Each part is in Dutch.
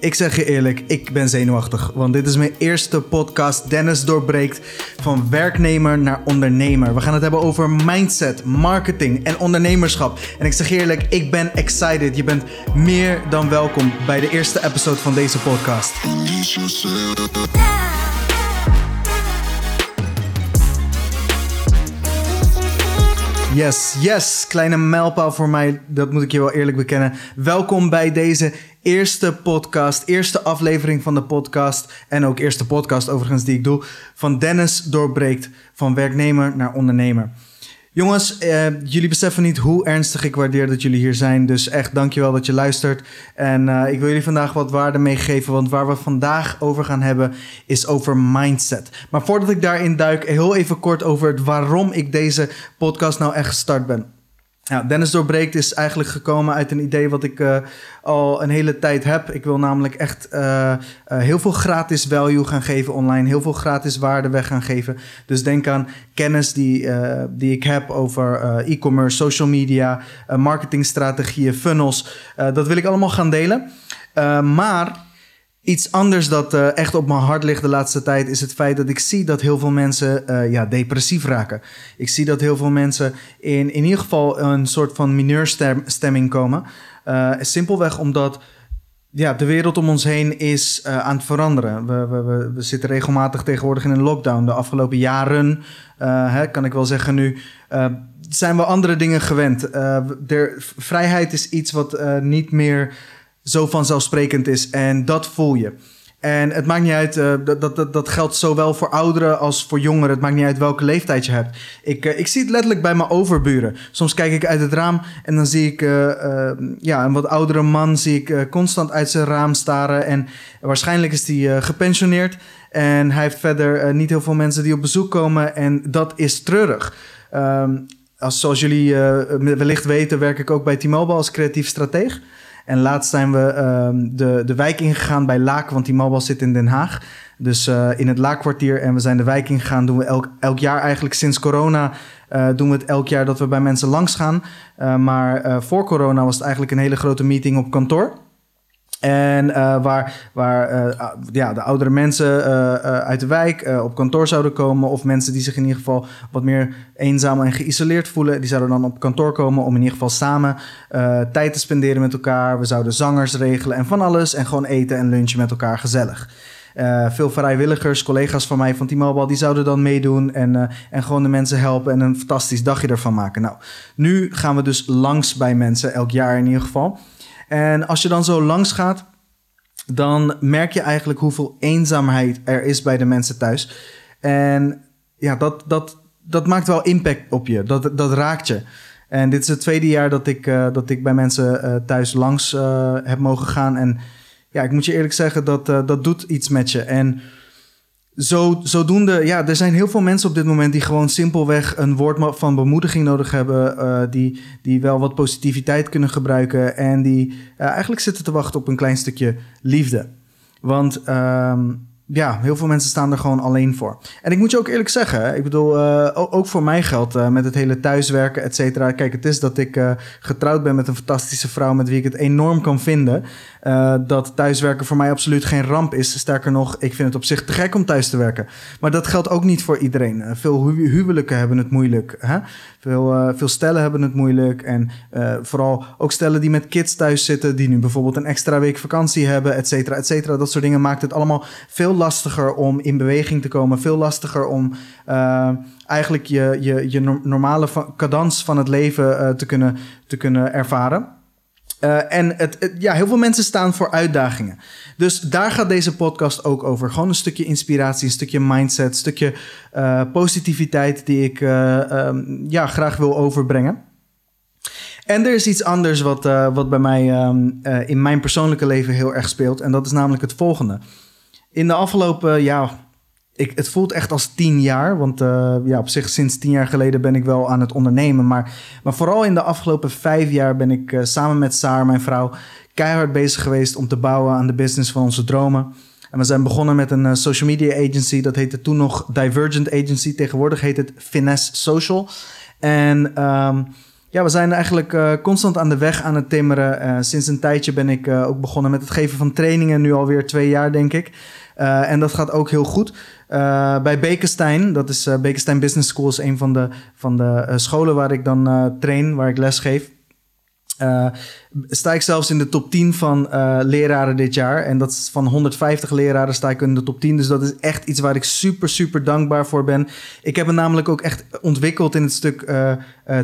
Ik zeg je eerlijk, ik ben zenuwachtig. Want dit is mijn eerste podcast. Dennis doorbreekt van werknemer naar ondernemer. We gaan het hebben over mindset, marketing en ondernemerschap. En ik zeg je eerlijk, ik ben excited. Je bent meer dan welkom bij de eerste episode van deze podcast. Yes, yes, kleine mijlpaal voor mij, dat moet ik je wel eerlijk bekennen. Welkom bij deze eerste podcast, eerste aflevering van de podcast en ook eerste podcast overigens die ik doe, van Dennis doorbreekt van werknemer naar ondernemer. Jongens, eh, jullie beseffen niet hoe ernstig ik waardeer dat jullie hier zijn. Dus echt dankjewel dat je luistert. En eh, ik wil jullie vandaag wat waarde meegeven. Want waar we vandaag over gaan hebben is over mindset. Maar voordat ik daarin duik, heel even kort over het waarom ik deze podcast nou echt gestart ben. Ja, Dennis Doorbreekt is eigenlijk gekomen uit een idee wat ik uh, al een hele tijd heb. Ik wil namelijk echt uh, uh, heel veel gratis value gaan geven online. Heel veel gratis waarde weg gaan geven. Dus denk aan kennis die, die ik heb over e-commerce, social media, marketingstrategieën, funnels. dat wil ik allemaal gaan delen. maar Iets anders dat uh, echt op mijn hart ligt de laatste tijd is het feit dat ik zie dat heel veel mensen uh, ja, depressief raken. Ik zie dat heel veel mensen in, in ieder geval een soort van mineurstemming komen. Uh, simpelweg omdat ja, de wereld om ons heen is aan het veranderen. We, we, we, zitten regelmatig tegenwoordig in een lockdown. De afgelopen jaren, hè, kan ik wel zeggen nu, zijn we andere dingen gewend. vrijheid is iets wat niet meer zo vanzelfsprekend is. En dat voel je. En het maakt niet uit, uh, dat, dat, dat geldt zowel voor ouderen als voor jongeren. Het maakt niet uit welke leeftijd je hebt. Ik, uh, ik zie het letterlijk bij mijn overburen. Soms kijk ik uit het raam en dan zie ik uh, ja, een wat oudere man zie ik, constant uit zijn raam staren. En waarschijnlijk is hij gepensioneerd. En hij heeft verder niet heel veel mensen die op bezoek komen. En dat is treurig. Um, als, zoals jullie wellicht weten, werk ik ook bij T-Mobile als creatief strateeg. En laatst zijn we um, de, de wijk ingegaan bij Laak, want die mobile zit in Den Haag. Dus uh, in het Laakkwartier. En we zijn de wijk ingegaan. Doen we elk, elk jaar eigenlijk sinds corona. Uh, doen we het elk jaar dat we bij mensen langs gaan. Uh, maar voor corona was het eigenlijk een hele grote meeting op kantoor. En uh, waar, waar uh, ja, de oudere mensen uh, uit de wijk op kantoor zouden komen. Of mensen die zich in ieder geval wat meer eenzaam en geïsoleerd voelen. Die zouden dan op kantoor komen om in ieder geval samen tijd te spenderen met elkaar. We zouden zangers regelen en van alles. En gewoon eten en lunchen met elkaar gezellig. veel vrijwilligers, collega's van mij van T-Mobile, die zouden dan meedoen en, en gewoon de mensen helpen en een fantastisch dagje ervan maken. Nou, nu gaan we dus langs bij mensen, elk jaar in ieder geval. En als je dan zo langs gaat, dan merk je eigenlijk hoeveel eenzaamheid er is bij de mensen thuis. En ja, dat, dat, dat maakt wel impact op je. Dat, dat raakt je. En dit is het tweede jaar dat ik, uh, dat ik bij mensen uh, thuis langs uh, heb mogen gaan. En ja, ik moet je eerlijk zeggen, dat, dat doet iets met je. En zo, zodoende, ja, er zijn heel veel mensen op dit moment die gewoon simpelweg een woord van bemoediging nodig hebben. Uh, die, die wel wat positiviteit kunnen gebruiken. En die uh, eigenlijk zitten te wachten op een klein stukje liefde. Want um, ja, heel veel mensen staan er gewoon alleen voor. En ik moet je ook eerlijk zeggen, ik bedoel, uh, ook voor mij geldt uh, met het hele thuiswerken, et cetera. Kijk, het is dat ik uh, getrouwd ben met een fantastische vrouw met wie ik het enorm kan vinden. dat thuiswerken voor mij absoluut geen ramp is. Sterker nog, ik vind het op zich te gek om thuis te werken. Maar dat geldt ook niet voor iedereen. veel hu huwelijken hebben het moeilijk. Hè? Veel, veel stellen hebben het moeilijk. En vooral ook stellen die met kids thuis zitten, die nu bijvoorbeeld een extra week vakantie hebben, et cetera, et cetera. Dat soort dingen maakt het allemaal veel lastiger om in beweging te komen. Veel lastiger om uh, eigenlijk je, je, je normale cadans van het leven te, kunnen, te kunnen ervaren. Uh, en het, ja, heel veel mensen staan voor uitdagingen. Dus daar gaat deze podcast ook over. Gewoon een stukje inspiratie, een stukje mindset, een stukje positiviteit die ik um, ja, graag wil overbrengen. En er is iets anders wat, wat bij mij um, in mijn persoonlijke leven heel erg speelt. En dat is namelijk het volgende in de afgelopen, ja, ik, het voelt echt als tien jaar. Want uh, ja, op zich sinds tien jaar geleden ben ik wel aan het ondernemen. Maar, maar vooral in de afgelopen vijf jaar ben ik uh, samen met Saar, mijn vrouw, keihard bezig geweest om te bouwen aan de business van onze dromen. En we zijn begonnen met een uh, social media agency. Dat heette toen nog Divergent Agency. Tegenwoordig heet het Finesse Social. En um, ja, we zijn eigenlijk constant aan de weg aan het timmeren. Sinds een tijdje ben ik ook begonnen met het geven van trainingen, nu alweer twee jaar denk ik. en dat gaat ook heel goed. Bij Bekenstein, dat is Bekenstein Business School, is een van de, van de scholen waar ik dan train, waar ik les geef. Uh, sta ik zelfs in de top 10 van uh, leraren dit jaar. En dat is van 150 leraren sta ik in de top 10. Dus dat is echt iets waar ik super, super dankbaar voor ben. Ik heb me namelijk ook echt ontwikkeld in het stuk uh,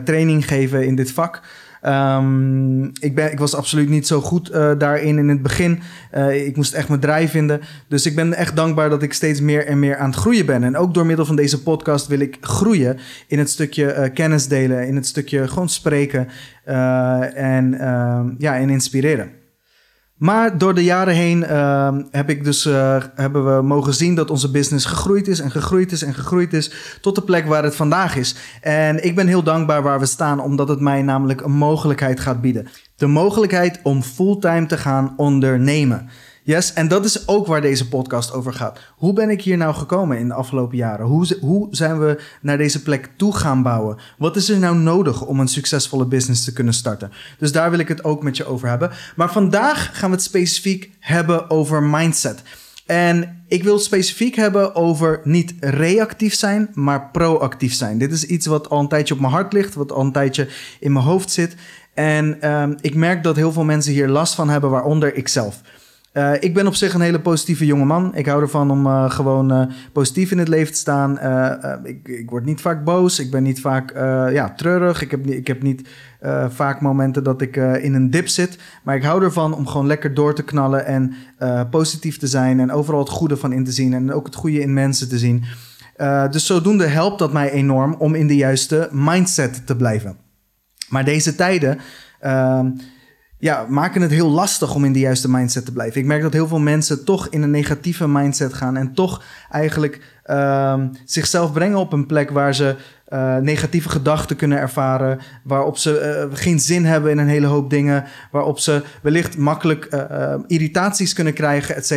training geven in dit vak. Um, ik, ben, ik was absoluut niet zo goed uh, daarin in het begin. Uh, ik moest echt mijn draai vinden. Dus ik ben echt dankbaar dat ik steeds meer en meer aan het groeien ben. En ook door middel van deze podcast wil ik groeien in het stukje uh, kennis delen, in het stukje gewoon spreken en, ehm, ja, en inspireren. Maar door de jaren heen uh, heb ik dus, uh, hebben we mogen zien dat onze business gegroeid is en gegroeid is en gegroeid is tot de plek waar het vandaag is. En ik ben heel dankbaar waar we staan, omdat het mij namelijk een mogelijkheid gaat bieden. De mogelijkheid om fulltime te gaan ondernemen. Yes, en dat is ook waar deze podcast over gaat. Hoe ben ik hier nou gekomen in de afgelopen jaren? Hoe, hoe zijn we naar deze plek toe gaan bouwen? Wat is er nou nodig om een succesvolle business te kunnen starten? Dus daar wil ik het ook met je over hebben. Maar vandaag gaan we het specifiek hebben over mindset. En ik wil het specifiek hebben over niet reactief zijn, maar proactief zijn. Dit is iets wat al een tijdje op mijn hart ligt, wat al een tijdje in mijn hoofd zit. En um, ik merk dat heel veel mensen hier last van hebben, waaronder ikzelf. Uh, ik ben op zich een hele positieve jongeman. Ik hou ervan om uh, gewoon uh, positief in het leven te staan. Ik, ik, word niet vaak boos. Ik ben niet vaak ja, treurig. Ik heb, ik heb niet vaak momenten dat ik in een dip zit. Maar ik hou ervan om gewoon lekker door te knallen en positief te zijn. En overal het goede van in te zien. En ook het goede in mensen te zien. dus zodoende helpt dat mij enorm om in de juiste mindset te blijven. Maar deze tijden ehm, ja, maken het heel lastig om in de juiste mindset te blijven. Ik merk dat heel veel mensen toch in een negatieve mindset gaan en toch eigenlijk uh, zichzelf brengen op een plek waar ze uh, negatieve gedachten kunnen ervaren, waarop ze uh, geen zin hebben in een hele hoop dingen, waarop ze wellicht makkelijk uh, irritaties kunnen krijgen, et.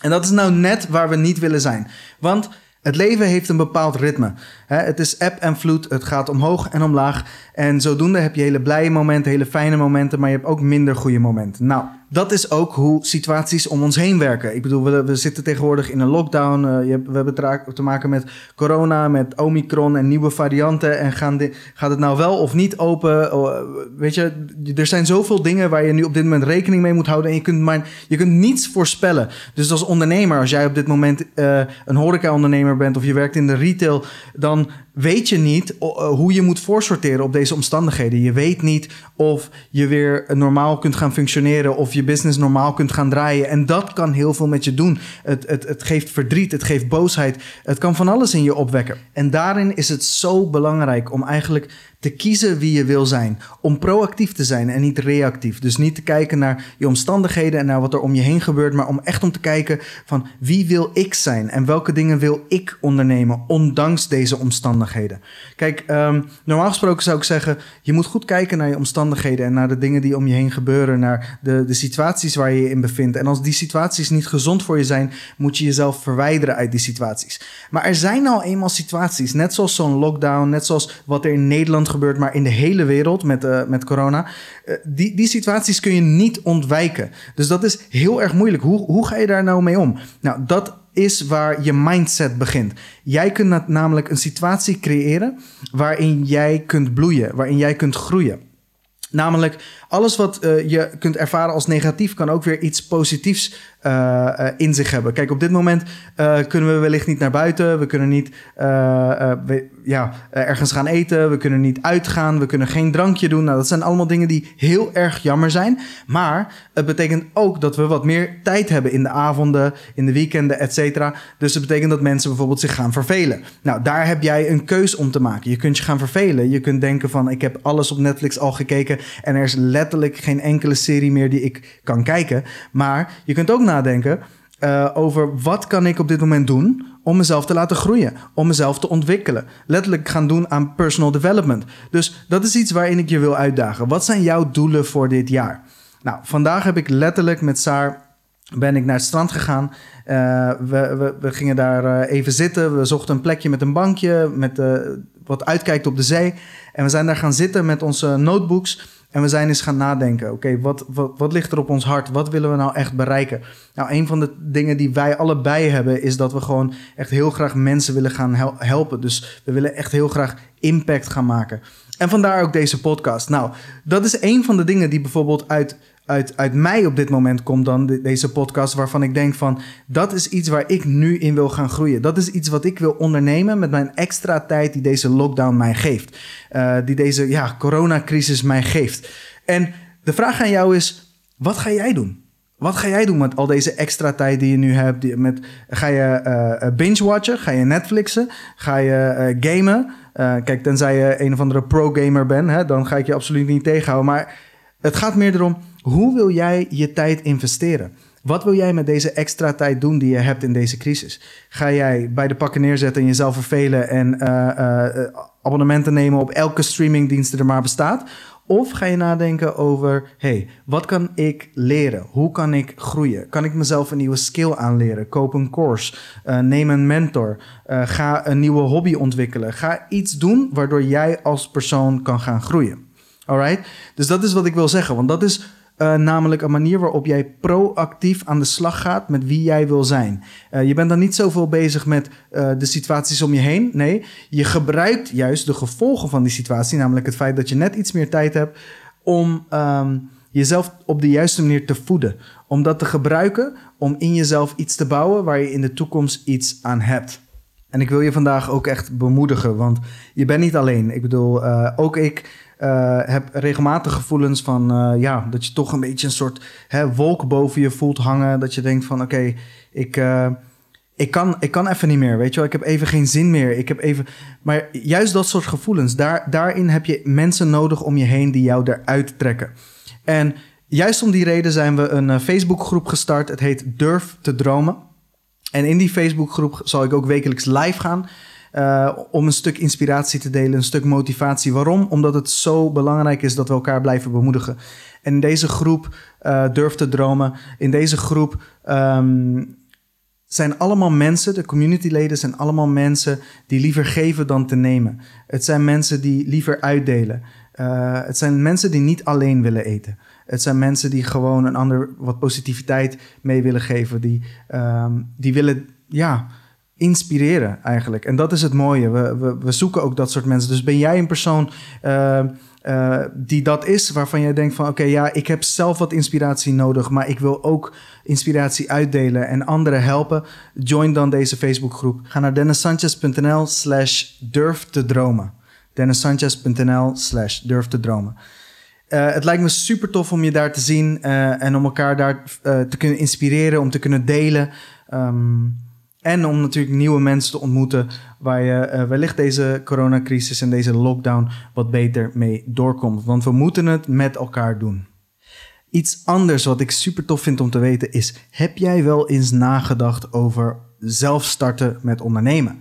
En dat is nou net waar we niet willen zijn. Want het leven heeft een bepaald ritme. Het is eb en vloed, het gaat omhoog en omlaag. En zodoende heb je hele blije momenten, hele fijne momenten, maar je hebt ook minder goede momenten. Nou, dat is ook hoe situaties om ons heen werken. Ik bedoel, we, zitten tegenwoordig in een lockdown. Uh, je, we hebben te maken met corona, met Omicron en nieuwe varianten. En gaan gaat het nou wel of niet open? Uh, weet je, er zijn zoveel dingen waar je nu op dit moment rekening mee moet houden. En je kunt, maar, je kunt niets voorspellen. Dus als ondernemer, als jij op dit moment uh, een horeca-ondernemer bent of je werkt in de retail, dan weet je niet hoe je moet voorsorteren op deze omstandigheden. Je weet niet of je weer normaal kunt gaan functioneren of je business normaal kunt gaan draaien. En dat kan heel veel met je doen. Het, het, het geeft verdriet, het geeft boosheid. Het kan van alles in je opwekken. En daarin is het zo belangrijk om eigenlijk te kiezen wie je wil zijn. Om proactief te zijn en niet reactief. Dus niet te kijken naar je omstandigheden en naar wat er om je heen gebeurt, maar om echt om te kijken van wie wil ik zijn en welke dingen wil ik ondernemen, ondanks deze omstandigheden. Kijk, um, normaal gesproken zou ik zeggen, je moet goed kijken naar je omstandigheden en naar de dingen die om je heen gebeuren, naar de, de situaties waar je je in bevindt. En als die situaties niet gezond voor je zijn, moet je jezelf verwijderen uit die situaties. Maar er zijn al eenmaal situaties, net zoals zo'n lockdown, net zoals wat er in Nederland gebeurt, maar in de hele wereld met, uh, met corona. Uh, die, die situaties kun je niet ontwijken. Dus dat is heel erg moeilijk. Hoe, hoe ga je daar nou mee om? Nou, dat is waar je mindset begint. Jij kunt namelijk een situatie creëren waarin jij kunt bloeien, waarin jij kunt groeien. Namelijk, alles wat uh, je kunt ervaren als negatief kan ook weer iets positiefs uh, in zich hebben. Kijk, op dit moment kunnen we wellicht niet naar buiten. We kunnen niet ja, ergens gaan eten. We kunnen niet uitgaan. We kunnen geen drankje doen. Nou, dat zijn allemaal dingen die heel erg jammer zijn. Maar het betekent ook dat we wat meer tijd hebben in de avonden, in de weekenden, et cetera. Dus het betekent dat mensen bijvoorbeeld zich gaan vervelen. Nou, daar heb jij een keus om te maken. Je kunt je gaan vervelen. Je kunt denken van, ik heb alles op Netflix al gekeken en er is letterlijk geen enkele serie meer die ik kan kijken. Maar je kunt ook nadenken uh, over wat kan ik op dit moment doen om mezelf te laten groeien, om mezelf te ontwikkelen. Letterlijk gaan doen aan personal development. Dus dat is iets waarin ik je wil uitdagen. Wat zijn jouw doelen voor dit jaar? Nou, vandaag heb ik letterlijk met Saar ben ik naar het strand gegaan. Uh, we, we, gingen daar uh, even zitten. We zochten een plekje met een bankje, met, wat uitkijkt op de zee. En we zijn daar gaan zitten met onze notebooks. En we zijn eens gaan nadenken. Oké, wat, wat, wat ligt er op ons hart? Wat willen we nou echt bereiken? Nou, een van de dingen die wij allebei hebben, is dat we gewoon echt heel graag mensen willen gaan hel helpen. Dus we willen echt heel graag impact gaan maken. En vandaar ook deze podcast. Nou, dat is een van de dingen die bijvoorbeeld uit uit, uit mij op dit moment komt dan deze podcast, waarvan ik denk van dat is iets waar ik nu in wil gaan groeien. Dat is iets wat ik wil ondernemen met mijn extra tijd die deze lockdown mij geeft. Uh, die deze ja, coronacrisis mij geeft. En de vraag aan jou is, wat ga jij doen? Wat ga jij doen met al deze extra tijd die je nu hebt? Met, ga je uh, binge-watchen? Ga je Netflixen? Ga je gamen? kijk, tenzij je een of andere pro-gamer bent, hè, dan ga ik je absoluut niet tegenhouden. Maar het gaat meer erom, hoe wil jij je tijd investeren? Wat wil jij met deze extra tijd doen die je hebt in deze crisis? Ga jij bij de pakken neerzetten en jezelf vervelen en uh, uh, abonnementen nemen op elke streamingdienst die er maar bestaat? Of ga je nadenken over, hey, wat kan ik leren? Hoe kan ik groeien? Kan ik mezelf een nieuwe skill aanleren? Koop een course, neem een mentor, ga een nieuwe hobby ontwikkelen. Ga iets doen waardoor jij als persoon kan gaan groeien. Alright? Dus dat is wat ik wil zeggen, want dat is uh, namelijk een manier waarop jij proactief aan de slag gaat met wie jij wil zijn. Uh, je bent dan niet zoveel bezig met uh, de situaties om je heen. Nee, je gebruikt juist de gevolgen van die situatie, namelijk het feit dat je net iets meer tijd hebt om um, jezelf op de juiste manier te voeden. Om dat te gebruiken om in jezelf iets te bouwen waar je in de toekomst iets aan hebt. En ik wil je vandaag ook echt bemoedigen, want je bent niet alleen. Ik bedoel, ook ik uh, heb regelmatig gevoelens van uh, ja, dat je toch een beetje een soort hè, wolk boven je voelt hangen. Dat je denkt van oké, ik, uh, ik, kan, ik kan even niet meer. Weet je wel, ik heb even geen zin meer. Ik heb even. Maar juist dat soort gevoelens, daar, daarin heb je mensen nodig om je heen die jou eruit trekken. En juist om die reden zijn we een Facebookgroep gestart. Het heet Durf te dromen. En in die Facebookgroep zal ik ook wekelijks live gaan. Uh, om een stuk inspiratie te delen, een stuk motivatie. Waarom? Omdat het zo belangrijk is dat we elkaar blijven bemoedigen. En deze groep uh, durf te dromen. In deze groep um, zijn allemaal mensen, de communityleden zijn allemaal mensen die liever geven dan te nemen. Het zijn mensen die liever uitdelen. Uh, het zijn mensen die niet alleen willen eten. Het zijn mensen die gewoon een ander wat positiviteit mee willen geven. Die, um, die willen, ja inspireren eigenlijk. En dat is het mooie. We, we, we zoeken ook dat soort mensen. Dus ben jij een persoon uh, uh, die dat is, waarvan jij denkt van oké, ja, ik heb zelf wat inspiratie nodig, maar ik wil ook inspiratie uitdelen en anderen helpen. Join dan deze Facebookgroep. Ga naar dennissanchez.nl slash durf te dromen. dennissanchez.nl slash durf te dromen. Uh, het lijkt me super tof om je daar te zien en om elkaar daar te kunnen inspireren, om te kunnen delen. Um, en om natuurlijk nieuwe mensen te ontmoeten waar je uh, wellicht deze coronacrisis en deze lockdown wat beter mee doorkomt. Want we moeten het met elkaar doen. Iets anders wat ik super tof vind om te weten is: heb jij wel eens nagedacht over zelf starten met ondernemen?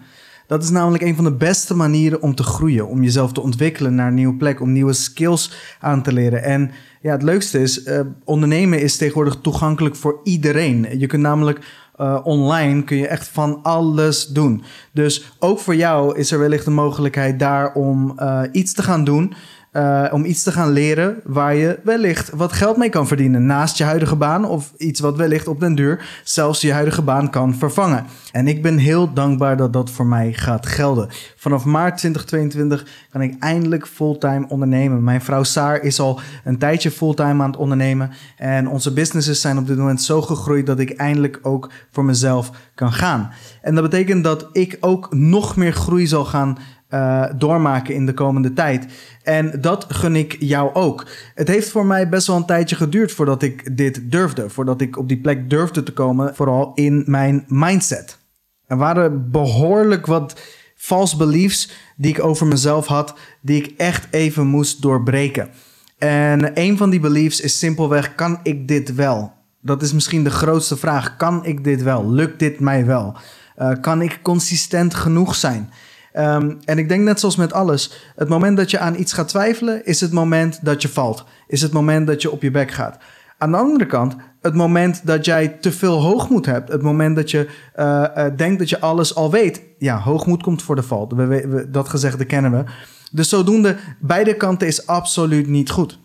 Dat is namelijk een van de beste manieren om te groeien, om jezelf te ontwikkelen naar een nieuwe plek, om nieuwe skills aan te leren. En ja, het leukste is, uh, ondernemen is tegenwoordig toegankelijk voor iedereen. Je kunt namelijk uh, online kun je echt van alles doen. Dus ook voor jou is er wellicht een mogelijkheid daar om uh, iets te gaan doen uh, om iets te gaan leren waar je wellicht wat geld mee kan verdienen naast je huidige baan of iets wat wellicht op den duur zelfs je huidige baan kan vervangen. En ik ben heel dankbaar dat dat voor mij gaat gelden. Vanaf maart 2022 kan ik eindelijk fulltime ondernemen. Mijn vrouw Saar is al een tijdje fulltime aan het ondernemen en onze businesses zijn op dit moment zo gegroeid dat ik eindelijk ook voor mezelf kan gaan. En dat betekent dat ik ook nog meer groei zal gaan uh, doormaken in de komende tijd. En dat gun ik jou ook. Het heeft voor mij best wel een tijdje geduurd voordat ik dit durfde. Voordat ik op die plek durfde te komen, vooral in mijn mindset. Er waren behoorlijk wat false beliefs die ik over mezelf had, die ik echt even moest doorbreken. En een van die beliefs is simpelweg: kan ik dit wel? Dat is misschien de grootste vraag. Kan ik dit wel? Lukt dit mij wel? Uh, kan ik consistent genoeg zijn? Um, en ik denk net zoals met alles, het moment dat je aan iets gaat twijfelen, is het moment dat je valt. Is het moment dat je op je bek gaat. Aan de andere kant, het moment dat jij te veel hoogmoed hebt, het moment dat je uh, denkt dat je alles al weet, ja, hoogmoed komt voor de val. We, we, dat gezegde kennen we. Dus zodoende, beide kanten is absoluut niet goed.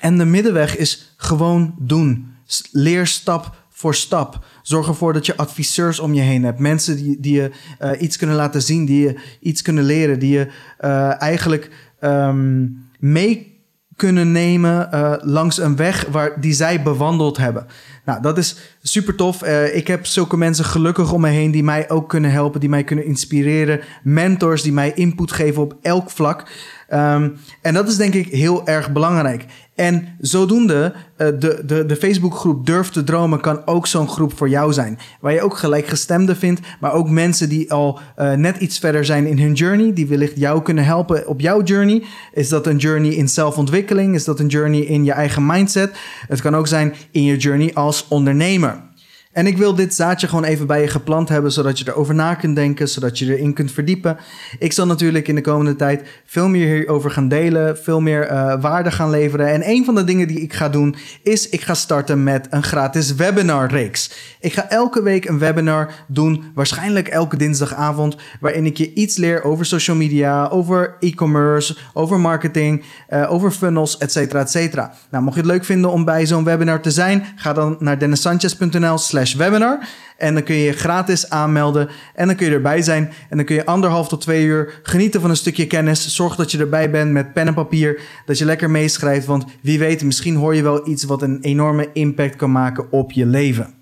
En de middenweg is gewoon doen. Leer stap voor stap. Zorg ervoor dat je adviseurs om je heen hebt. Mensen die, die je uh, iets kunnen laten zien, die je iets kunnen leren, die je uh, eigenlijk um, mee kunnen nemen uh, langs een weg waar, die zij bewandeld hebben. Nou, dat is super tof. Ik heb zulke mensen gelukkig om me heen die mij ook kunnen helpen, die mij kunnen inspireren. Mentors die mij input geven op elk vlak. Um, en dat is denk ik heel erg belangrijk. En zodoende, uh, de, de, de Facebookgroep Durf te Dromen kan ook zo'n groep voor jou zijn. Waar je ook gelijkgestemden vindt, maar ook mensen die al uh, net iets verder zijn in hun journey. Die wellicht jou kunnen helpen op jouw journey. Is dat een journey in zelfontwikkeling? Is dat een journey in je eigen mindset? Het kan ook zijn in je journey als ondernemer. En ik wil dit zaadje gewoon even bij je geplant hebben, zodat je erover na kunt denken, zodat je erin kunt verdiepen. Ik zal natuurlijk in de komende tijd veel meer hierover gaan delen, veel meer uh, waarde gaan leveren. En een van de dingen die ik ga doen, is ik ga starten met een gratis webinar-reeks. Ik ga elke week een webinar doen, waarschijnlijk elke dinsdagavond, waarin ik je iets leer over social media, over e-commerce, over marketing, uh, over funnels, et cetera, et cetera. Nou, mocht je het leuk vinden om bij zo'n webinar te zijn, ga dan naar dennissanchez.nl webinar. En dan kun je je gratis aanmelden en dan kun je erbij zijn. En dan kun je anderhalf tot twee uur genieten van een stukje kennis. Zorg dat je erbij bent met pen en papier, dat je lekker meeschrijft. Want wie weet, misschien hoor je wel iets wat een enorme impact kan maken op je leven.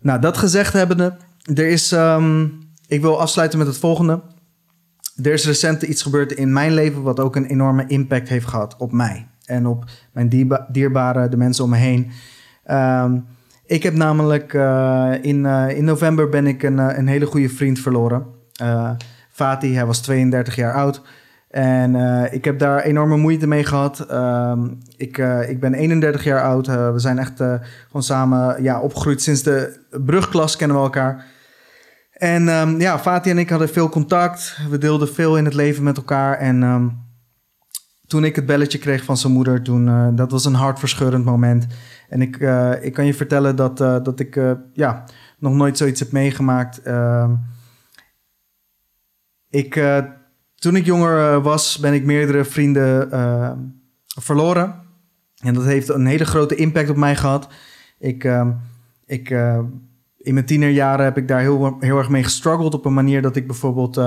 Nou, dat gezegd hebbende, er is, um, ik wil afsluiten met het volgende. Er is recent iets gebeurd in mijn leven wat ook een enorme impact heeft gehad op mij. En op mijn dierbare, de mensen om me heen. Um, ik heb namelijk uh, in, uh, in november ben ik een, uh, een hele goede vriend verloren. Fatih, hij was 32 jaar oud. En ik heb daar enorme moeite mee gehad. Ehm, ik, ik ben 31 jaar oud. we zijn echt gewoon samen ja, opgegroeid. Sinds de brugklas kennen we elkaar. En um, ja, Fatih en ik hadden veel contact. We deelden veel in het leven met elkaar. En um, toen ik het belletje kreeg van zijn moeder, toen, dat was een hartverscheurend moment. En ik, uh, ik kan je vertellen dat, uh, dat ik uh, ja, nog nooit zoiets heb meegemaakt. Ehm, ik, toen ik jonger was, ben ik meerdere vrienden ehm, verloren. En dat heeft een hele grote impact op mij gehad. Ik, ehm, ik, in mijn tienerjaren heb ik daar heel, erg mee gestruggeld. Op een manier dat ik bijvoorbeeld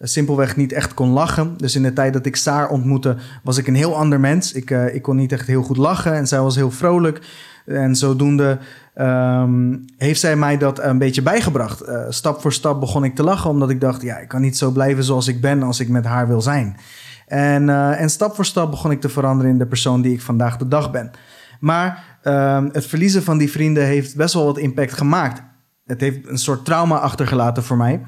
simpelweg niet echt kon lachen. Dus in de tijd dat ik Saar ontmoette, was ik een heel ander mens. Ik, ik kon niet echt heel goed lachen en zij was heel vrolijk. En zodoende um, heeft zij mij dat een beetje bijgebracht. Uh, stap voor stap begon ik te lachen, omdat ik dacht: ja, ik kan niet zo blijven zoals ik ben als ik met haar wil zijn. En, en stap voor stap begon ik te veranderen in de persoon die ik vandaag de dag ben. Maar um, het verliezen van die vrienden heeft best wel wat impact gemaakt. Het heeft een soort trauma achtergelaten voor mij.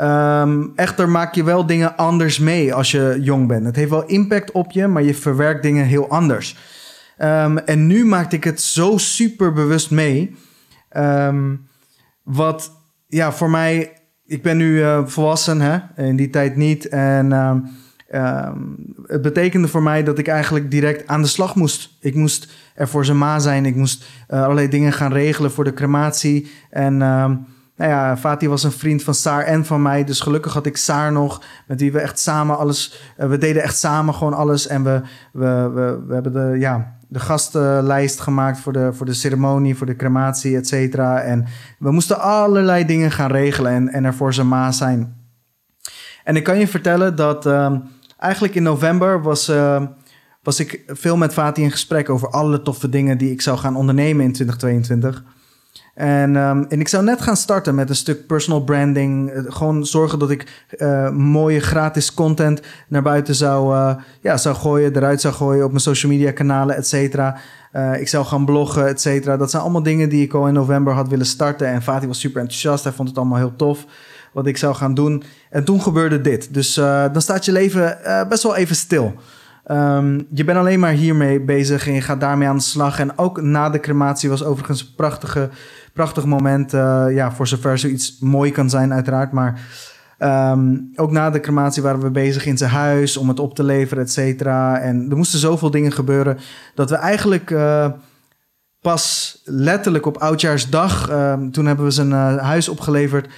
Um, echter maak je wel dingen anders mee als je jong bent. Het heeft wel impact op je, maar je verwerkt dingen heel anders. Um, en nu maakte ik het zo super bewust mee. Um, wat ja, voor mij, ik ben nu uh, volwassen, hè? in die tijd niet. En um, het betekende voor mij dat ik eigenlijk direct aan de slag moest. Ik moest er voor zijn ma zijn. Ik moest uh, allerlei dingen gaan regelen voor de crematie. En nou ja, Fatih was een vriend van Saar en van mij. Dus gelukkig had ik Saar nog, met wie we echt samen alles... Uh, we deden echt samen gewoon alles. En we, we, we, we hebben de, ja, de gastenlijst gemaakt voor de, voor de ceremonie, voor de crematie, et cetera. En we moesten allerlei dingen gaan regelen en, en er voor zijn ma zijn. En ik kan je vertellen dat uh, eigenlijk in november was, uh, was ik veel met Fatih in gesprek over alle toffe dingen die ik zou gaan ondernemen in 2022. En, um, en ik zou net gaan starten met een stuk personal branding. Uh, gewoon zorgen dat ik uh, mooie gratis content naar buiten zou, uh, ja, zou gooien, eruit zou gooien op mijn social media kanalen, et cetera. ik zou gaan bloggen, et cetera. Dat zijn allemaal dingen die ik al in november had willen starten. En Fatih was super enthousiast. Hij vond het allemaal heel tof wat ik zou gaan doen. En toen gebeurde dit. Dus dan staat je leven best wel even stil. Um, je bent alleen maar hiermee bezig en je gaat daarmee aan de slag. En ook na de crematie was overigens een prachtige prachtig moment. Uh, ja, voor zover zoiets mooi kan zijn, uiteraard. Maar um, ook na de crematie waren we bezig in zijn huis om het op te leveren, et cetera. En er moesten zoveel dingen gebeuren dat we eigenlijk. Pas letterlijk op oudjaarsdag, ehm, toen hebben we zijn huis opgeleverd.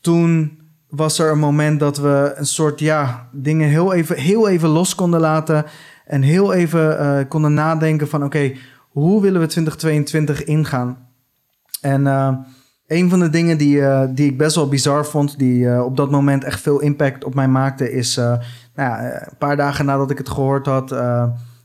Toen was er een moment dat we een soort ja, dingen heel even, heel even los konden laten. En heel even uh, konden nadenken van oké, hoe willen we 2022 ingaan? En uh, een van de dingen die, uh, die ik best wel bizar vond, die op dat moment echt veel impact op mij maakte, is nou ja, een paar dagen nadat ik het gehoord had,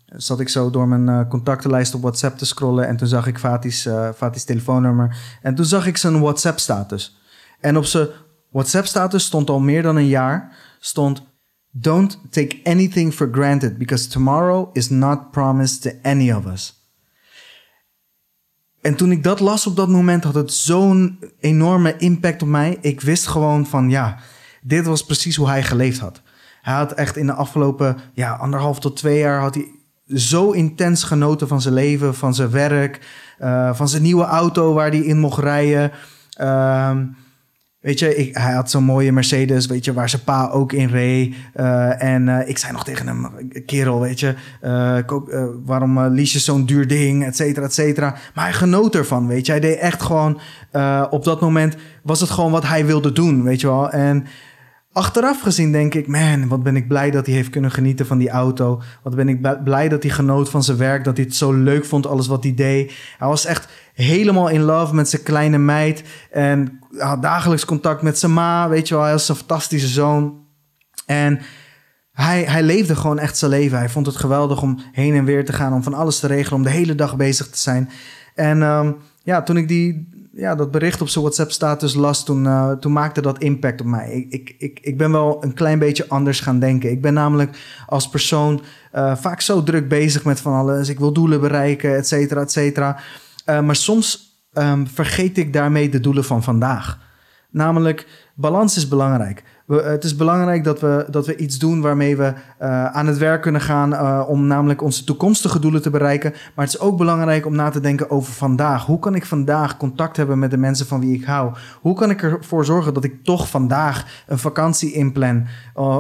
zat ik zo door mijn contactenlijst op WhatsApp te scrollen. En toen zag ik Fatih's, Fatih's telefoonnummer. En toen zag ik zijn WhatsApp-status. En op zijn WhatsApp-status stond al meer dan een jaar, stond Don't take anything for granted because tomorrow is not promised to any of us. En toen ik dat las op dat moment, had het zo'n enorme impact op mij. Ik wist gewoon van ja, dit was precies hoe hij geleefd had. Hij had echt in de afgelopen ja, anderhalf tot twee jaar had hij zo intens genoten van zijn leven, van zijn werk, uh, van zijn nieuwe auto waar hij in mocht rijden. Uh, Weet je, ik, hij had zo'n mooie Mercedes, weet je, waar zijn pa ook in reed. Uh, en uh, ik zei nog tegen hem, kerel, weet je, koop, waarom lies je zo'n duur ding, et cetera, et cetera. Maar hij genoot ervan, weet je. Hij deed echt gewoon, op dat moment was het gewoon wat hij wilde doen, weet je wel. En achteraf gezien denk ik, man, wat ben ik blij dat hij heeft kunnen genieten van die auto. Wat ben ik blij dat hij genoot van zijn werk, dat hij het zo leuk vond, alles wat hij deed. Hij was echt helemaal in love met zijn kleine meid. En had dagelijks contact met zijn ma, weet je wel. Hij was een fantastische zoon. En hij, hij leefde gewoon echt zijn leven. Hij vond het geweldig om heen en weer te gaan, om van alles te regelen, om de hele dag bezig te zijn. En um, ja, toen ik die, ja, dat bericht op zijn WhatsApp-status las, toen, uh, toen maakte dat impact op mij. Ik, ik, ik, ik ben wel een klein beetje anders gaan denken. Ik ben namelijk als persoon uh, vaak zo druk bezig met van alles. Ik wil doelen bereiken, et cetera, et cetera. Uh, maar soms um, vergeet ik daarmee de doelen van vandaag. Namelijk, balans is belangrijk. We, het is belangrijk dat we, dat we iets doen waarmee we uh, aan het werk kunnen gaan uh, om namelijk onze toekomstige doelen te bereiken. Maar het is ook belangrijk om na te denken over vandaag. Hoe kan ik vandaag contact hebben met de mensen van wie ik hou? Hoe kan ik ervoor zorgen dat ik toch vandaag een vakantie inplan?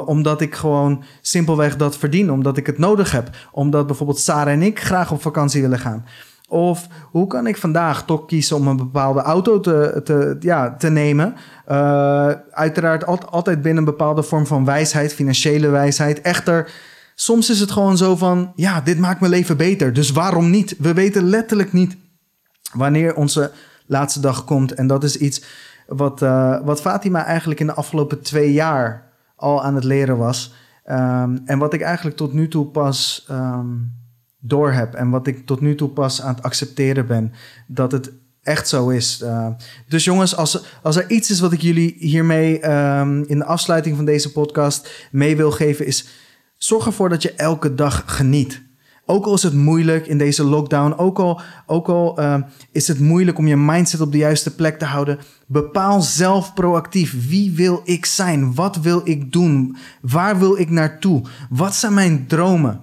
Omdat ik gewoon simpelweg dat verdien, omdat ik het nodig heb. Omdat bijvoorbeeld Sarah en ik graag op vakantie willen gaan. Of hoe kan ik vandaag toch kiezen om een bepaalde auto te, te, ja, te nemen? Uh, uiteraard altijd binnen een bepaalde vorm van wijsheid, financiële wijsheid. Echter, soms is het gewoon zo van: ja, dit maakt mijn leven beter. Dus waarom niet? We weten letterlijk niet wanneer onze laatste dag komt. En dat is iets wat, uh, wat Fatima eigenlijk in de afgelopen twee jaar al aan het leren was. Um, en wat ik eigenlijk tot nu toe pas. Um, door heb en wat ik tot nu toe pas aan het accepteren ben, dat het echt zo is. Uh, dus jongens, als, als er iets is wat ik jullie hiermee um, in de afsluiting van deze podcast mee wil geven, is zorg ervoor dat je elke dag geniet. Ook al is het moeilijk in deze lockdown, ook al, ook al uh, is het moeilijk om je mindset op de juiste plek te houden, bepaal zelf proactief. Wie wil ik zijn? Wat wil ik doen? Waar wil ik naartoe? Wat zijn mijn dromen?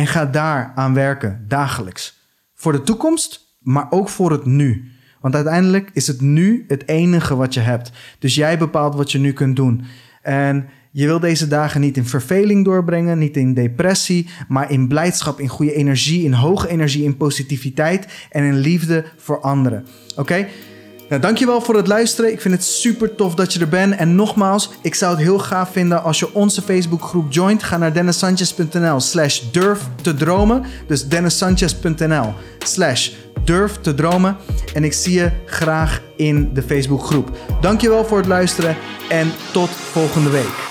En ga daar aan werken, dagelijks. Voor de toekomst, maar ook voor het nu. Want uiteindelijk is het nu het enige wat je hebt. Dus jij bepaalt wat je nu kunt doen. En je wil deze dagen niet in verveling doorbrengen, niet in depressie, maar in blijdschap, in goede energie, in hoge energie, in positiviteit en in liefde voor anderen. Oké? Nou, dankjewel voor het luisteren. Ik vind het super tof dat je er bent. En nogmaals, ik zou het heel gaaf vinden als je onze Facebookgroep joint. Ga naar dennissanchez.nl slash durf te dromen. Dus dennissanchez.nl slash durf te dromen. En ik zie je graag in de Facebookgroep. Dankjewel voor het luisteren en tot volgende week.